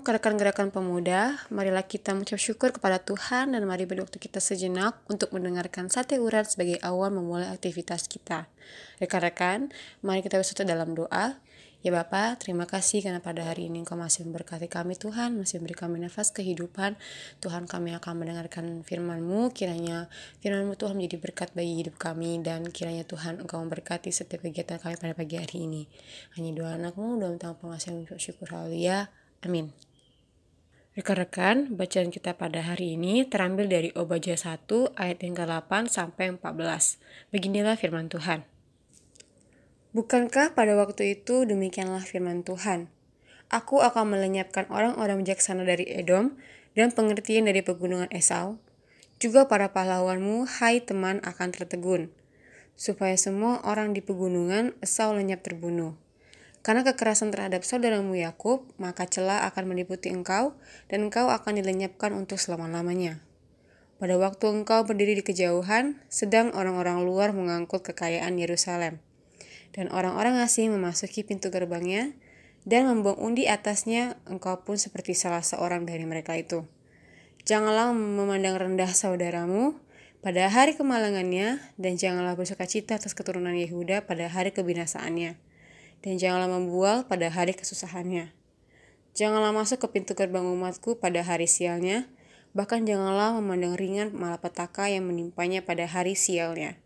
Untuk rekan gerakan pemuda, marilah kita mengucap syukur kepada Tuhan dan mari beri waktu kita sejenak untuk mendengarkan sate urat sebagai awal memulai aktivitas kita. Rekan-rekan, mari kita bersatu dalam doa. Ya Bapa, terima kasih karena pada hari ini Engkau masih memberkati kami Tuhan, masih memberi kami nafas kehidupan. Tuhan kami akan mendengarkan firman-Mu, kiranya firman-Mu Tuhan menjadi berkat bagi hidup kami dan kiranya Tuhan Engkau memberkati setiap kegiatan kami pada pagi hari ini. Hanya doa anakmu, doa minta pengasihan syukur haleluya. Amin. Rekan-rekan, bacaan kita pada hari ini terambil dari Obaja 1 ayat yang ke-8 sampai 14. Beginilah firman Tuhan. Bukankah pada waktu itu demikianlah firman Tuhan? Aku akan melenyapkan orang-orang bijaksana dari Edom dan pengertian dari pegunungan Esau. Juga para pahlawanmu, hai teman, akan tertegun. Supaya semua orang di pegunungan Esau lenyap terbunuh karena kekerasan terhadap saudaramu Yakub, maka celah akan meliputi engkau, dan engkau akan dilenyapkan untuk selama-lamanya. Pada waktu engkau berdiri di kejauhan, sedang orang-orang luar mengangkut kekayaan Yerusalem, dan orang-orang asing memasuki pintu gerbangnya, dan membuang undi atasnya, engkau pun seperti salah seorang dari mereka itu. Janganlah memandang rendah saudaramu pada hari kemalangannya, dan janganlah bersuka cita atas keturunan Yehuda pada hari kebinasaannya dan janganlah membual pada hari kesusahannya. Janganlah masuk ke pintu gerbang umatku pada hari sialnya, bahkan janganlah memandang ringan malapetaka yang menimpanya pada hari sialnya,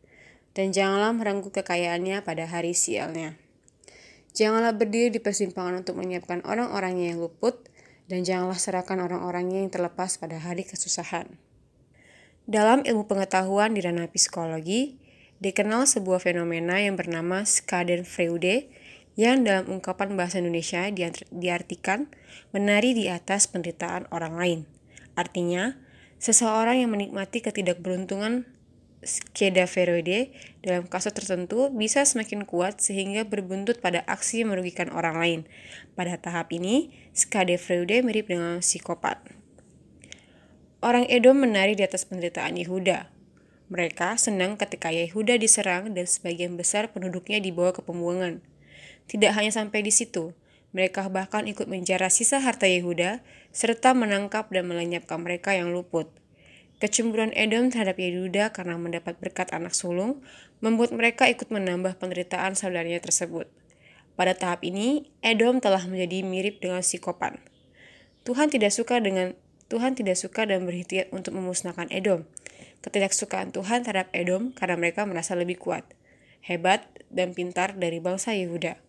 dan janganlah merenggut kekayaannya pada hari sialnya. Janganlah berdiri di persimpangan untuk menyiapkan orang-orangnya yang luput, dan janganlah serahkan orang-orangnya yang terlepas pada hari kesusahan. Dalam ilmu pengetahuan di ranah psikologi, dikenal sebuah fenomena yang bernama Schadenfreude yang dalam ungkapan bahasa Indonesia diartikan menari di atas penderitaan orang lain. Artinya, seseorang yang menikmati ketidakberuntungan Schadenfreude dalam kasus tertentu bisa semakin kuat sehingga berbuntut pada aksi merugikan orang lain. Pada tahap ini, Schadenfreude mirip dengan psikopat. Orang Edom menari di atas penderitaan Yehuda. Mereka senang ketika Yehuda diserang dan sebagian besar penduduknya dibawa ke pembuangan. Tidak hanya sampai di situ, mereka bahkan ikut menjara sisa harta Yehuda serta menangkap dan melenyapkan mereka yang luput. Kecemburuan Edom terhadap Yehuda karena mendapat berkat anak sulung membuat mereka ikut menambah penderitaan saudaranya tersebut. Pada tahap ini, Edom telah menjadi mirip dengan psikopat. Tuhan tidak suka dengan Tuhan tidak suka dan berikhtiar untuk memusnahkan Edom. Ketidaksukaan Tuhan terhadap Edom karena mereka merasa lebih kuat, hebat, dan pintar dari bangsa Yehuda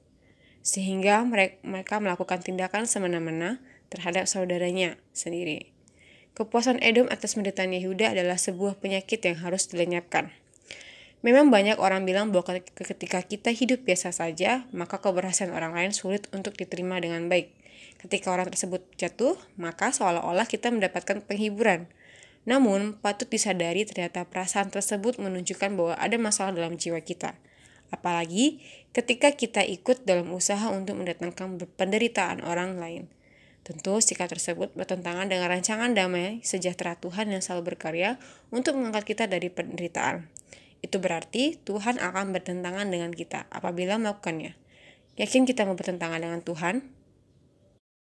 sehingga mereka melakukan tindakan semena-mena terhadap saudaranya sendiri. Kepuasan Edom atas penderitaan Yehuda adalah sebuah penyakit yang harus dilenyapkan. Memang banyak orang bilang bahwa ketika kita hidup biasa saja, maka keberhasilan orang lain sulit untuk diterima dengan baik. Ketika orang tersebut jatuh, maka seolah-olah kita mendapatkan penghiburan. Namun, patut disadari ternyata perasaan tersebut menunjukkan bahwa ada masalah dalam jiwa kita. Apalagi ketika kita ikut dalam usaha untuk mendatangkan penderitaan orang lain. Tentu sikap tersebut bertentangan dengan rancangan damai sejahtera Tuhan yang selalu berkarya untuk mengangkat kita dari penderitaan. Itu berarti Tuhan akan bertentangan dengan kita apabila melakukannya. Yakin kita mau bertentangan dengan Tuhan?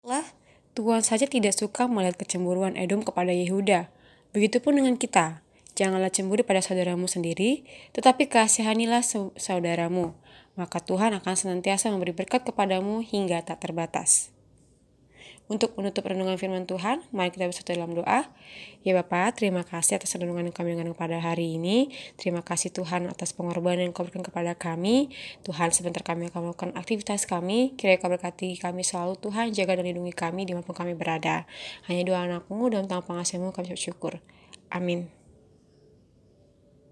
Lah, Tuhan saja tidak suka melihat kecemburuan Edom kepada Yehuda. Begitupun dengan kita. Janganlah cemburu pada saudaramu sendiri, tetapi kasihanilah saudaramu, maka Tuhan akan senantiasa memberi berkat kepadamu hingga tak terbatas. Untuk menutup renungan firman Tuhan, mari kita bersatu dalam doa. Ya Bapak, terima kasih atas renungan yang kami renung pada hari ini. Terima kasih Tuhan atas pengorbanan yang kau berikan kepada kami. Tuhan, sebentar kami akan melakukan aktivitas kami. Kiranya kau berkati kami selalu Tuhan, jaga dan lindungi kami di mana pun kami berada. Hanya doa anakmu dalam tangan pengasihanmu kami syukur. Amin.